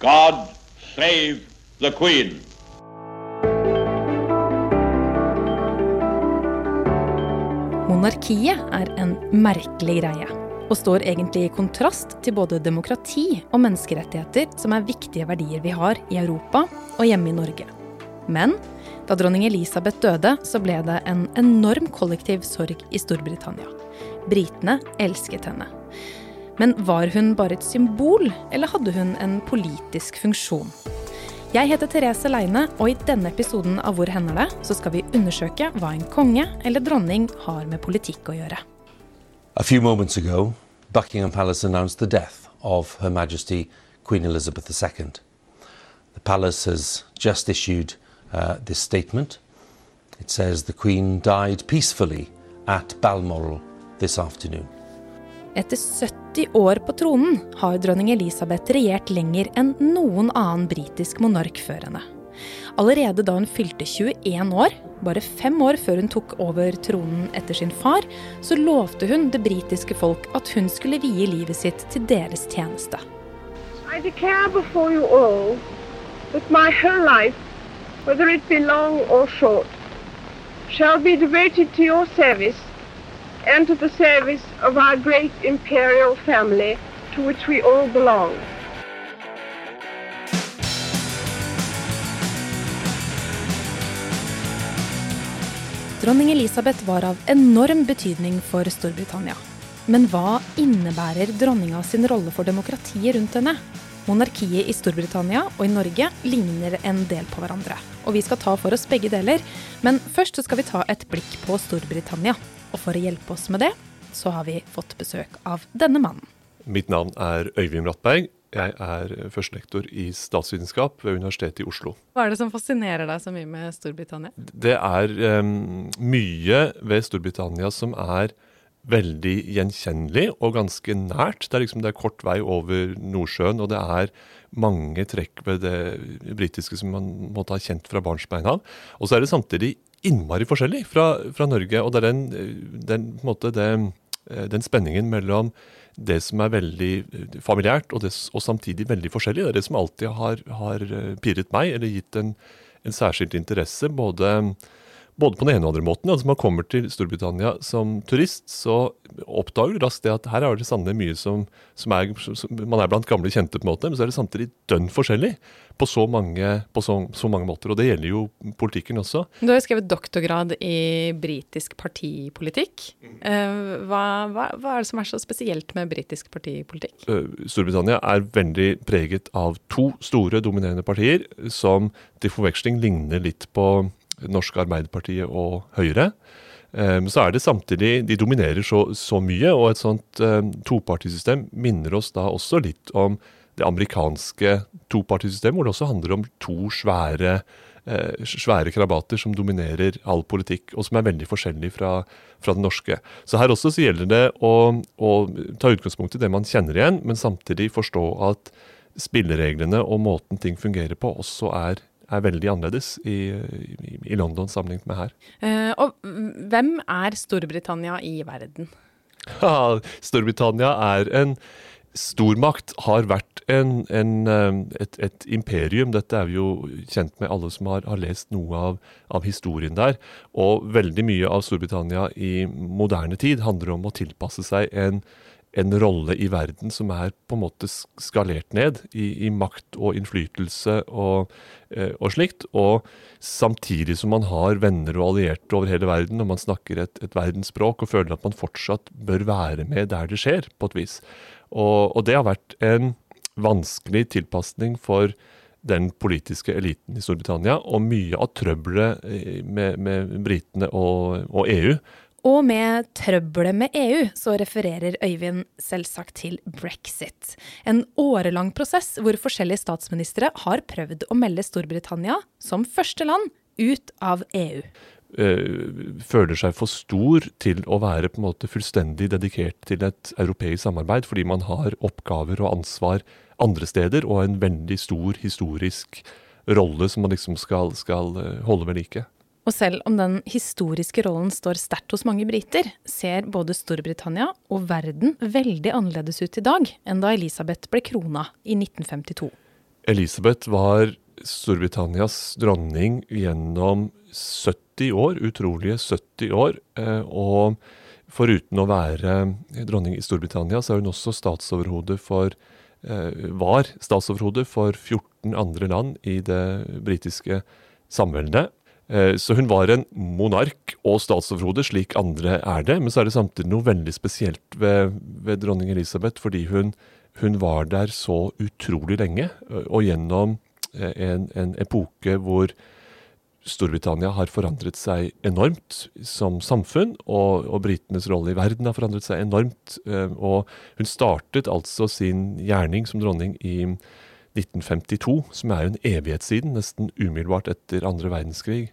God save the Queen. Monarkiet er en merkelig greie, og står egentlig i kontrast til både demokrati og menneskerettigheter, som er viktige verdier vi har i Europa og hjemme i Norge. Men da dronning Elisabeth døde, så ble det en enorm kollektiv sorg i Storbritannia. Britene elsket henne. Men var hun bare et symbol, eller hadde hun en politisk funksjon? Jeg heter Therese Leine, og i denne episoden av Hvor hender det, så skal vi undersøke hva en konge eller dronning har med politikk å gjøre. A few moments ago, Buckingham Palace announced the death of Her Majesty Queen Elizabeth II. The palace has just issued uh, this statement. It says the Queen died peacefully at Balmoral this afternoon. Etter 70 år på tronen har dronning Elisabeth regjert lenger enn noen annen britisk monark før henne. Allerede da hun fylte 21 år, bare fem år før hun tok over tronen etter sin far, så lovte hun det britiske folk at hun skulle vie livet sitt til deres tjeneste. I declare before you all that my whole life, whether it be long or short, shall be devoted to your service and the service of our great imperial family to which we all belong. Dronning Elisabeth var av enorm betydning for Storbritannia. Men hva innebærer dronninga sin rolle for demokratiet rundt henne? Monarkiet i Storbritannia og i Norge ligner en del på hverandre. Og vi skal ta for oss begge deler, men først skal vi ta et blikk på Storbritannia. Og for å hjelpe oss med det, så har vi fått besøk av denne mannen. Mitt navn er Øyvind Brattberg. Jeg er førstelektor i statsvitenskap ved Universitetet i Oslo. Hva er det som fascinerer deg så mye med Storbritannia? Det er um, mye ved Storbritannia som er veldig gjenkjennelig og ganske nært. Det er, liksom, det er kort vei over Nordsjøen, og det er mange trekk ved det britiske som man måtte ha kjent fra barnsbein av. Og så er det samtidig innmari forskjellig fra, fra Norge. Og det er den, den, måte, det, den, spenningen mellom det som er veldig familiært og, det, og, samtidig veldig forskjellig. Det er det som alltid har, har pirret meg, eller gitt en, en særskilt interesse. både både på den ene og andre måten. Altså Man kommer til Storbritannia som turist, så oppdager du raskt det at her er det sannelig mye som, som, er som, Man er blant gamle kjente, på en måte, men så er det samtidig dønn forskjellig på så mange, på så, så mange måter. Og det gjelder jo politikken også. Du har jo skrevet doktorgrad i britisk partipolitikk. Uh, hva, hva, hva, er det som er så spesielt med britisk partipolitikk? Uh, Storbritannia er veldig preget av to store, dominerende partier som til forveksling ligner litt på Norsk Arbeiderpartiet og Høyre. Um, så er det samtidig De dominerer så, så mye, og et sånt um, topartisystem minner oss da også litt om det amerikanske topartisystemet, hvor det også handler om to svære, uh, svære krabater som dominerer all politikk, og som er veldig forskjellig fra, fra den norske. Så her også så gjelder det å, å ta utgangspunkt i det man kjenner igjen, men samtidig forstå at spillereglene og måten ting fungerer på, også er er veldig annerledes i, i, i London sammenlignet med her. Uh, og hvem er Storbritannia i verden? Ja, Storbritannia er en stormakt, har vært en, en, eh, et, et, imperium. Dette er vi jo kjent med, alle som har, har lest noe av, av, historien der. Og veldig mye av Storbritannia i moderne tid handler om å tilpasse seg en en rolle i verden som er på en måte skalert ned i, i makt og innflytelse og, eh, og, slikt. Og samtidig som man har venner og allierte over hele verden, og man snakker et, et verdensspråk og føler at man fortsatt bør være med der det skjer, på et vis. Og, og det har vært en vanskelig tilpasning for den politiske eliten i Storbritannia, og mye av trøbbelet eh, med, med britene og, og EU og med trøbbelet med EU så refererer Øyvind selvsagt til brexit. En årelang prosess hvor forskjellige statsministre har prøvd å melde Storbritannia som første land ut av EU. Eh, føler seg for stor til å være på en måte fullstendig dedikert til et europeisk samarbeid, fordi man har oppgaver og ansvar andre steder og en veldig stor historisk rolle som man liksom skal, skal eh, holde ved like. Og selv om den historiske rollen står sterkt hos mange briter, ser både Storbritannia og verden veldig annerledes ut i dag enn da Elisabeth ble krona i 1952. Elisabeth var Storbritannias dronning gjennom 70 år, utrolige 70 år. Eh, og foruten å være dronning i Storbritannia, så er hun også statsoverhode for eh, var statsoverhode for 14 andre land i det britiske samveldet. Eh, så hun var en monark og statsoverhode, slik andre er det. Men så er det samtidig noe veldig spesielt ved, ved dronning Elisabeth, fordi hun, hun, var der så utrolig lenge, og gjennom en, en epoke hvor Storbritannia har forandret seg enormt som samfunn, og, og britenes rolle i verden har forandret seg enormt. Eh, og hun startet altså sin gjerning som dronning i 1952, som er jo en evighet siden, nesten umiddelbart etter andre verdenskrig.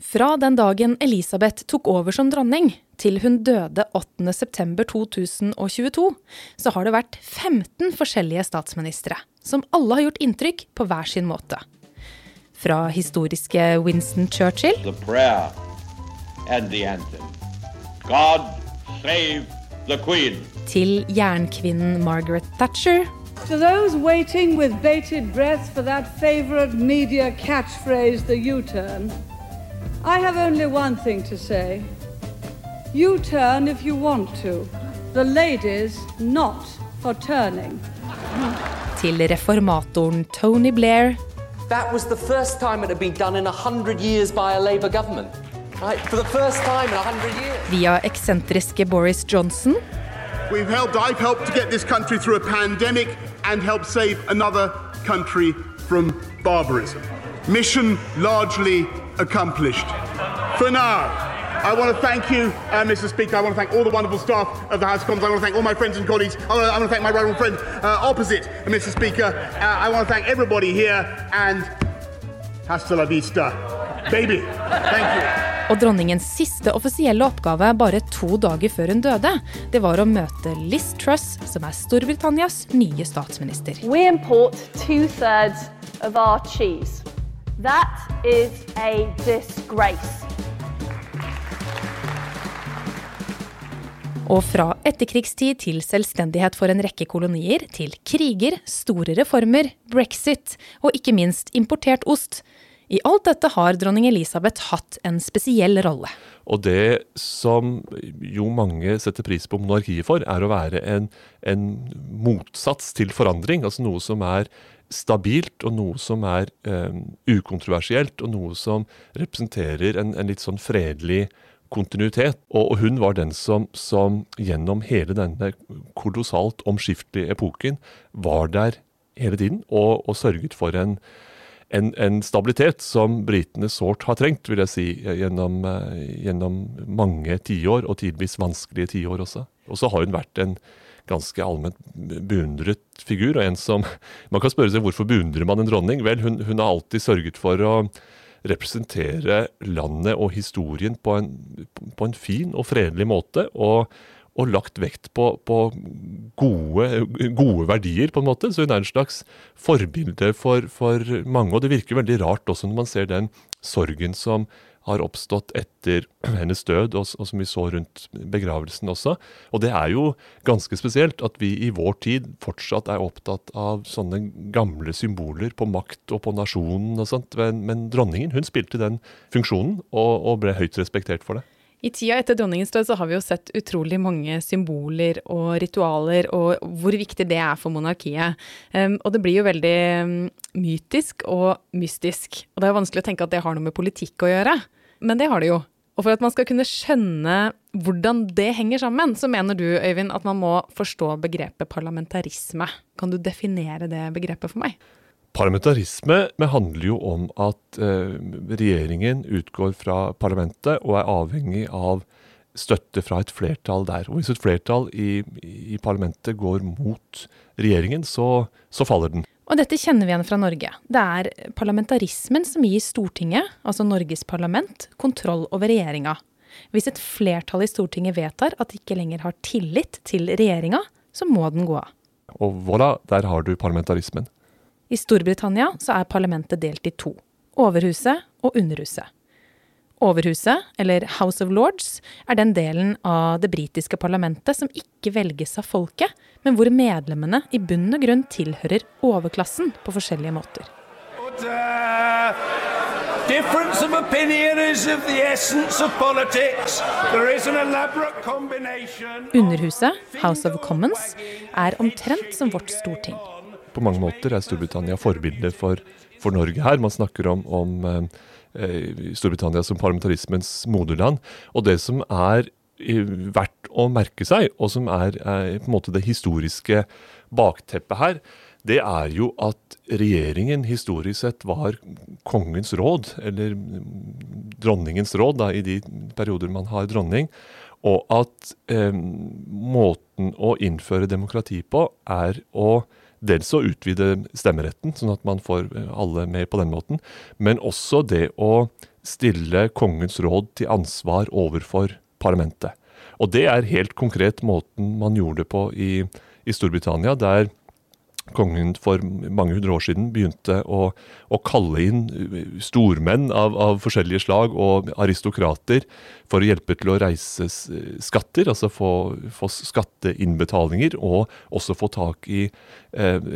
Fra den dagen Elisabeth tok over som dronning, til hun døde 8.9.2022, så har det vært 15 forskjellige statsministre, som alle har gjort inntrykk på hver sin måte. Fra historiske Winston Churchill The prayer and the anthem. God save the Queen. til jernkvinnen Margaret Thatcher. To those waiting with bated breath for that favorite media catchphrase, the U turn, I have only one thing to say. You turn if you want to. The ladies not for turning. Til reformatoren Tony Blair. That was the first time it had been done in a hundred years by a Labour government. Right? For the first time in a hundred years. Via eksentriske Boris Johnson. We've helped, I've helped to get this country through a pandemic and help save another country from barbarism. Mission largely accomplished. For now, I want to thank you, uh, Mr. Speaker. I want to thank all the wonderful staff of the House of Commons. I want to thank all my friends and colleagues. I want to, I want to thank my rival friend uh, opposite, Mr. Speaker. Uh, I want to thank everybody here and hasta la vista, baby. Thank you. Og dronningens siste offisielle oppgave bare to dager før hun døde, det var å møte Liz Truss, som er Storbritannias nye statsminister. We import two thirds of our cheese. That is a disgrace. Og fra etterkrigstid til selvstendighet for en rekke kolonier, til kriger, store reformer, brexit og ikke minst importert ost. I alt dette har dronning Elisabeth hatt en spesiell rolle. Og det som jo mange setter pris på monarkiet for, er å være en, en motsats til forandring. Altså noe som er stabilt, og noe som er um, ukontroversielt, og noe som representerer en, en litt sånn fredelig kontinuitet. Og, og hun var den som, som, gjennom hele denne kolossalt omskiftelige epoken var der hele tiden og, og sørget for en, en, en, stabilitet som britene sårt har trengt, vil jeg si, gjennom, gjennom mange tiår, og tidvis vanskelige tiår også. Og så har hun vært en ganske allment beundret figur, og en som Man kan spørre seg hvorfor beundrer man en dronning? Vel, hun, hun har alltid sørget for å representere landet og historien på en, på en fin og fredelig måte. og og lagt vekt på, på gode, gode, verdier, på en måte. Så hun er en slags forbilde for, for, mange. Og det virker veldig rart også når man ser den sorgen som har oppstått etter hennes død, og, og, som vi så rundt begravelsen også. Og det er jo ganske spesielt at vi i vår tid fortsatt er opptatt av sånne gamle symboler på makt og på nasjonen og sånt. Men, men dronningen hun spilte den funksjonen, og, og ble høyt respektert for det. I tida etter dronningens død så har vi jo sett utrolig mange symboler og ritualer, og hvor viktig det er for monarkiet. Um, og det blir jo veldig um, mytisk og mystisk. Og det er vanskelig å tenke at det har noe med politikk å gjøre. Men det har det jo. Og for at man skal kunne skjønne hvordan det henger sammen, så mener du, Øyvind, at man må forstå begrepet parlamentarisme. Kan du definere det begrepet for meg? Parlamentarisme handler jo om at eh, regjeringen utgår fra parlamentet og er avhengig av støtte fra et flertall der. Og hvis et flertall i, i parlamentet går mot regjeringen, så, så faller den. Og dette kjenner vi igjen fra Norge. Det er parlamentarismen som gir Stortinget, altså Norges parlament, kontroll over regjeringa. Hvis et flertall i Stortinget vedtar at de ikke lenger har tillit til regjeringa, så må den gå av. Og voilà, der har du parlamentarismen. I Storbritannia så er parlamentet delt i to. Overhuset og Underhuset. Overhuset, eller House of Lords, er den delen av det britiske parlamentet som ikke velges av folket, men hvor medlemmene i bunn og grunn tilhører overklassen på forskjellige måter. Combination. Underhuset, House of Commons, er omtrent som vårt storting. På mange måter er Storbritannia forbilde for, for Norge her. Man snakker om, om eh, Storbritannia som parlamentarismens moderland. Og det som er verdt å merke seg, og som er, er på en måte det historiske bakteppet her, det er jo at regjeringen historisk sett var kongens råd, eller dronningens råd, da, i de perioder man har dronning. Og at eh, måten å innføre demokrati på er å dels å utvide stemmeretten, sånn at man får alle med på den måten, men også det å stille kongens råd til ansvar overfor parlamentet. Og det er helt konkret måten man gjorde det på i, i Storbritannia, der kongen for mange hundre år siden begynte å, å kalle inn stormenn av, av, forskjellige slag og aristokrater for å hjelpe til å reise skatter, altså få, få skatteinnbetalinger, og også få tak i eh,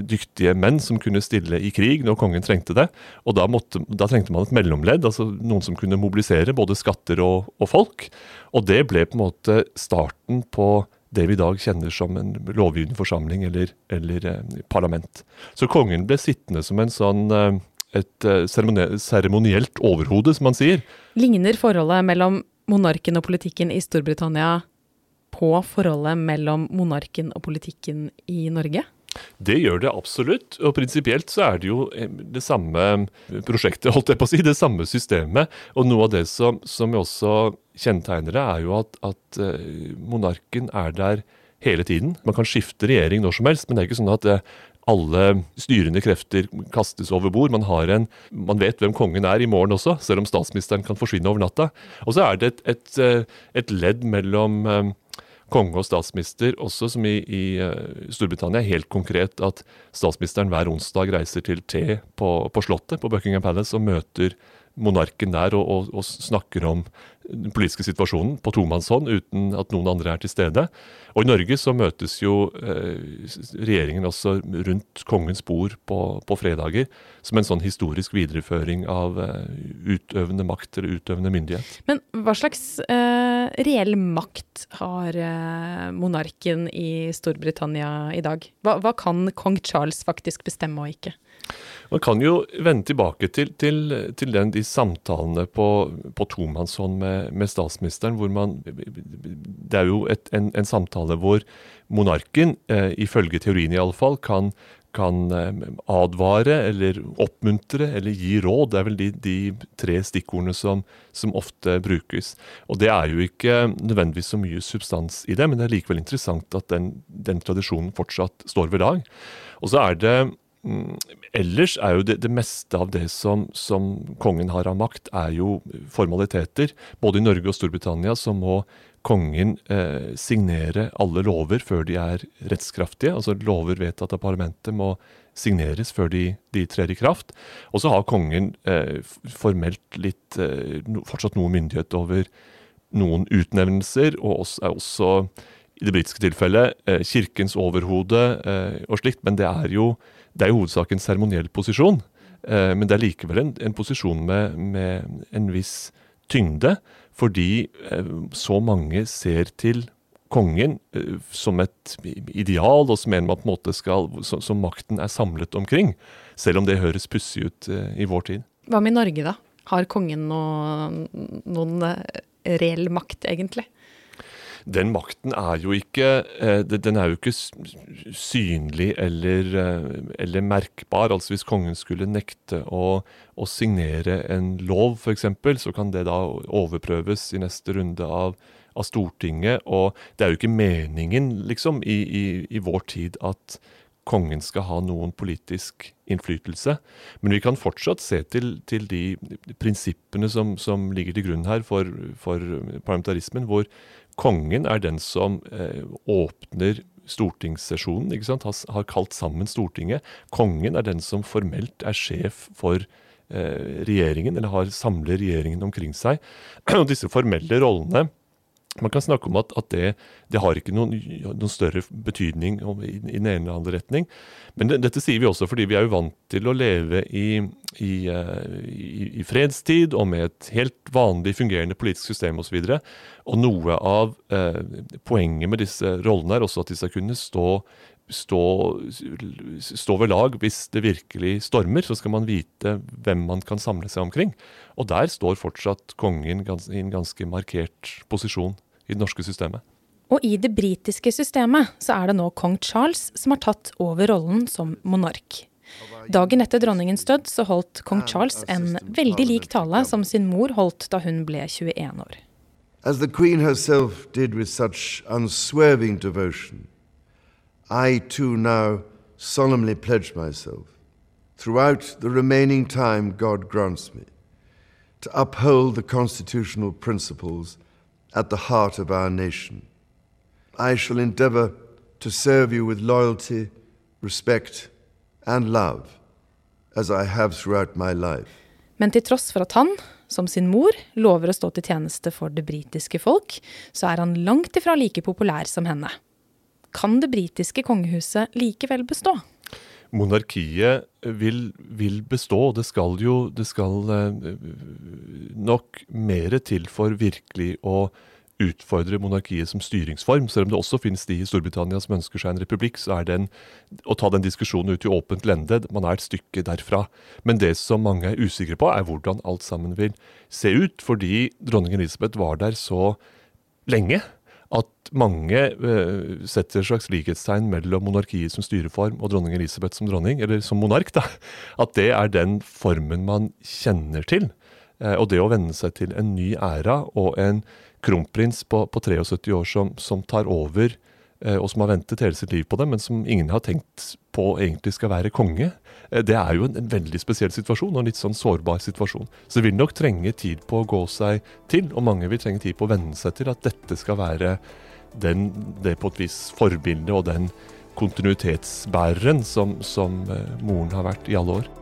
dyktige menn som kunne stille i krig når kongen trengte det. Og da, måtte, da trengte man et mellomledd, altså noen som kunne mobilisere både skatter og, og folk. Og det ble på en måte starten på det vi i dag kjenner som en lovgivende forsamling eller, eller eh, parlament. Så kongen ble sittende som en sånn eh, et eh, seremonielt overhode, som man sier. Ligner forholdet mellom monarken og politikken i Storbritannia på forholdet mellom monarken og politikken i Norge? Det gjør det absolutt. Og prinsipielt så er det jo eh, det samme prosjektet, holdt jeg på å si, det samme systemet. Og noe av det som, som også kjennetegner det, er jo at, at uh, monarken er der hele tiden. Man kan skifte regjering når som helst, men det er ikke sånn at det, alle styrende krefter kastes over bord. Man, en, man, vet hvem kongen er i morgen også, selv om statsministeren kan forsvinne over natta. Og så er det et, et, et ledd mellom konge og statsminister, også som i, i uh, Storbritannia, helt konkret at statsministeren hver onsdag reiser til te på, på Slottet, på Buckingham Palace, og møter monarken der og, og, og, snakker om den politiske situasjonen på tomannshånd uten at noen andre er til stede. Og i Norge så møtes jo eh, regjeringen også rundt kongens bord på, på, fredager som en sånn historisk videreføring av eh, utøvende makt eller utøvende myndighet. Men hva slags eh, reell makt har eh, monarken i Storbritannia i dag? Hva, hva kan kong Charles faktisk bestemme og ikke? Man kan jo vende tilbake til, til, til den, de samtalene på, på tomannshånd med, med, statsministeren, hvor man Det er jo et, en, en, samtale hvor monarken, eh, ifølge teorien iallfall, kan kan eh, advare eller oppmuntre eller gi råd. Det er vel de, de tre stikkordene som, som, ofte brukes. Og Det er jo ikke nødvendigvis så mye substans i det, men det er likevel interessant at den, den tradisjonen fortsatt står ved lag. Og så er det Mm, ellers er jo det, det meste av det som, som, kongen har av makt, er jo formaliteter. Både i Norge og Storbritannia så må kongen eh, signere alle lover før de er rettskraftige. Altså lover vedtatt av parlamentet må signeres før de, de trer i kraft. Og så har kongen eh, formelt litt, eh, fortsatt noe myndighet over noen utnevnelser, og også, er også i det britiske tilfellet eh, kirkens overhode eh, og slikt. Men det er jo det er i hovedsak en seremoniell posisjon, eh, men det er likevel en, en posisjon med, med, en viss tyngde, fordi eh, så mange ser til kongen eh, som et ideal, og som en man på en måte skal, som, makten er samlet omkring. Selv om det høres pussig ut eh, i vår tid. Hva med Norge, da? Har kongen noen, noen reell makt, egentlig? Den makten er jo ikke eh, den er jo ikke synlig eller, eh, eller merkbar. Altså Hvis kongen skulle nekte å, å signere en lov, f.eks., så kan det da overprøves i neste runde av, av, Stortinget. Og det er jo ikke meningen, liksom, i, i, i vår tid at kongen skal ha noen politisk innflytelse. Men vi kan fortsatt se til, til de prinsippene som, som, ligger til grunn her for, for parlamentarismen, hvor kongen er den som eh, åpner stortingssesjonen, ikke sant? Har, har, kalt sammen Stortinget. Kongen er den som formelt er sjef for eh, regjeringen, eller har samler regjeringen omkring seg. Og disse formelle rollene Man kan snakke om at, at det, det, har ikke noen, noen større betydning i, den ene eller andre retning. Men det, dette sier vi også fordi vi er jo vant til å leve i, i, i fredstid og med et helt vanlig fungerende politisk system osv. Og, så og noe av eh, poenget med disse rollene er også at de skal kunne stå stå, stå, ved lag hvis det virkelig stormer. Så skal man vite hvem man kan samle seg omkring. Og der står fortsatt kongen i en ganske markert posisjon i det norske systemet. Og i det britiske systemet så er det nå kong Charles som har tatt over rollen som monark. Dagen etter dronningens død så holdt kong Charles en veldig lik tale som sin mor holdt da hun ble 21 år. As the queen herself did with such unswerving devotion, I too now solemnly pledge myself, throughout the remaining time God grants me, to uphold the constitutional principles at the heart of our nation. I shall endeavour to serve you with loyalty, respect, and love, as I have throughout my life. Men til tross for at han, som sin mor, lover å stå til tjeneste for det britiske folk, så er han langt ifra like populær som henne. Kan det britiske kongehuset likevel bestå? Monarkiet vil, vil bestå. Det skal jo det skal eh, nok mer til for virkelig å utfordre monarkiet som styringsform. Selv om det også finnes de i Storbritannia som ønsker seg en republikk, så er den, å ta den diskusjonen ut i åpent lende Man er et stykke derfra. Men det som mange er usikre på, er hvordan alt sammen vil se ut. Fordi dronning Elisabeth var der så lenge at mange uh, setter et slags likhetstegn mellom monarkiet som styreform og dronning Elisabeth som dronning, eller som monark. da, At det er den formen man kjenner til. Uh, og det å venne seg til en ny æra og en kronprins på, på 73 år som, som tar over og som har ventet hele sitt liv på det, men som ingen har tenkt på egentlig skal være konge. Eh, det er jo en, en, veldig spesiell situasjon, og en litt sånn sårbar situasjon. Så det vil nok trenge tid på å gå seg til, og mange vil trenge tid på å venne seg til at dette skal være den, det på et vis forbildet og den kontinuitetsbæreren som, som eh, moren har vært i alle år.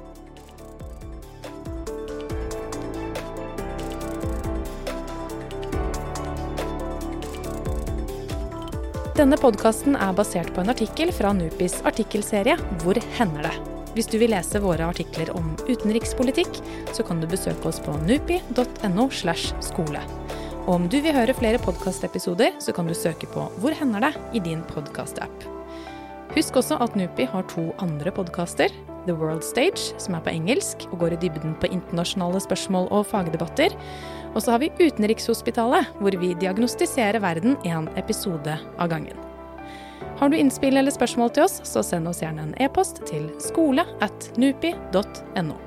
Denne podkasten er basert på en artikkel fra Nupis artikkelserie Hvor hender det? Hvis du vil lese våre artikler om utenrikspolitikk, så kan du besøke oss på nupi.no. skole. Og om du vil høre flere podkastepisoder, så kan du søke på Hvor hender det? i din podkastapp. Husk også at Nupi har to andre podkaster. The World Stage, som er på engelsk og går i dybden på internasjonale spørsmål og fagdebatter. Og så har vi Utenrikshospitalet, hvor vi diagnostiserer verden én episode av gangen. Har du innspill eller spørsmål til oss, så send oss gjerne en e-post til skole at nupi.no.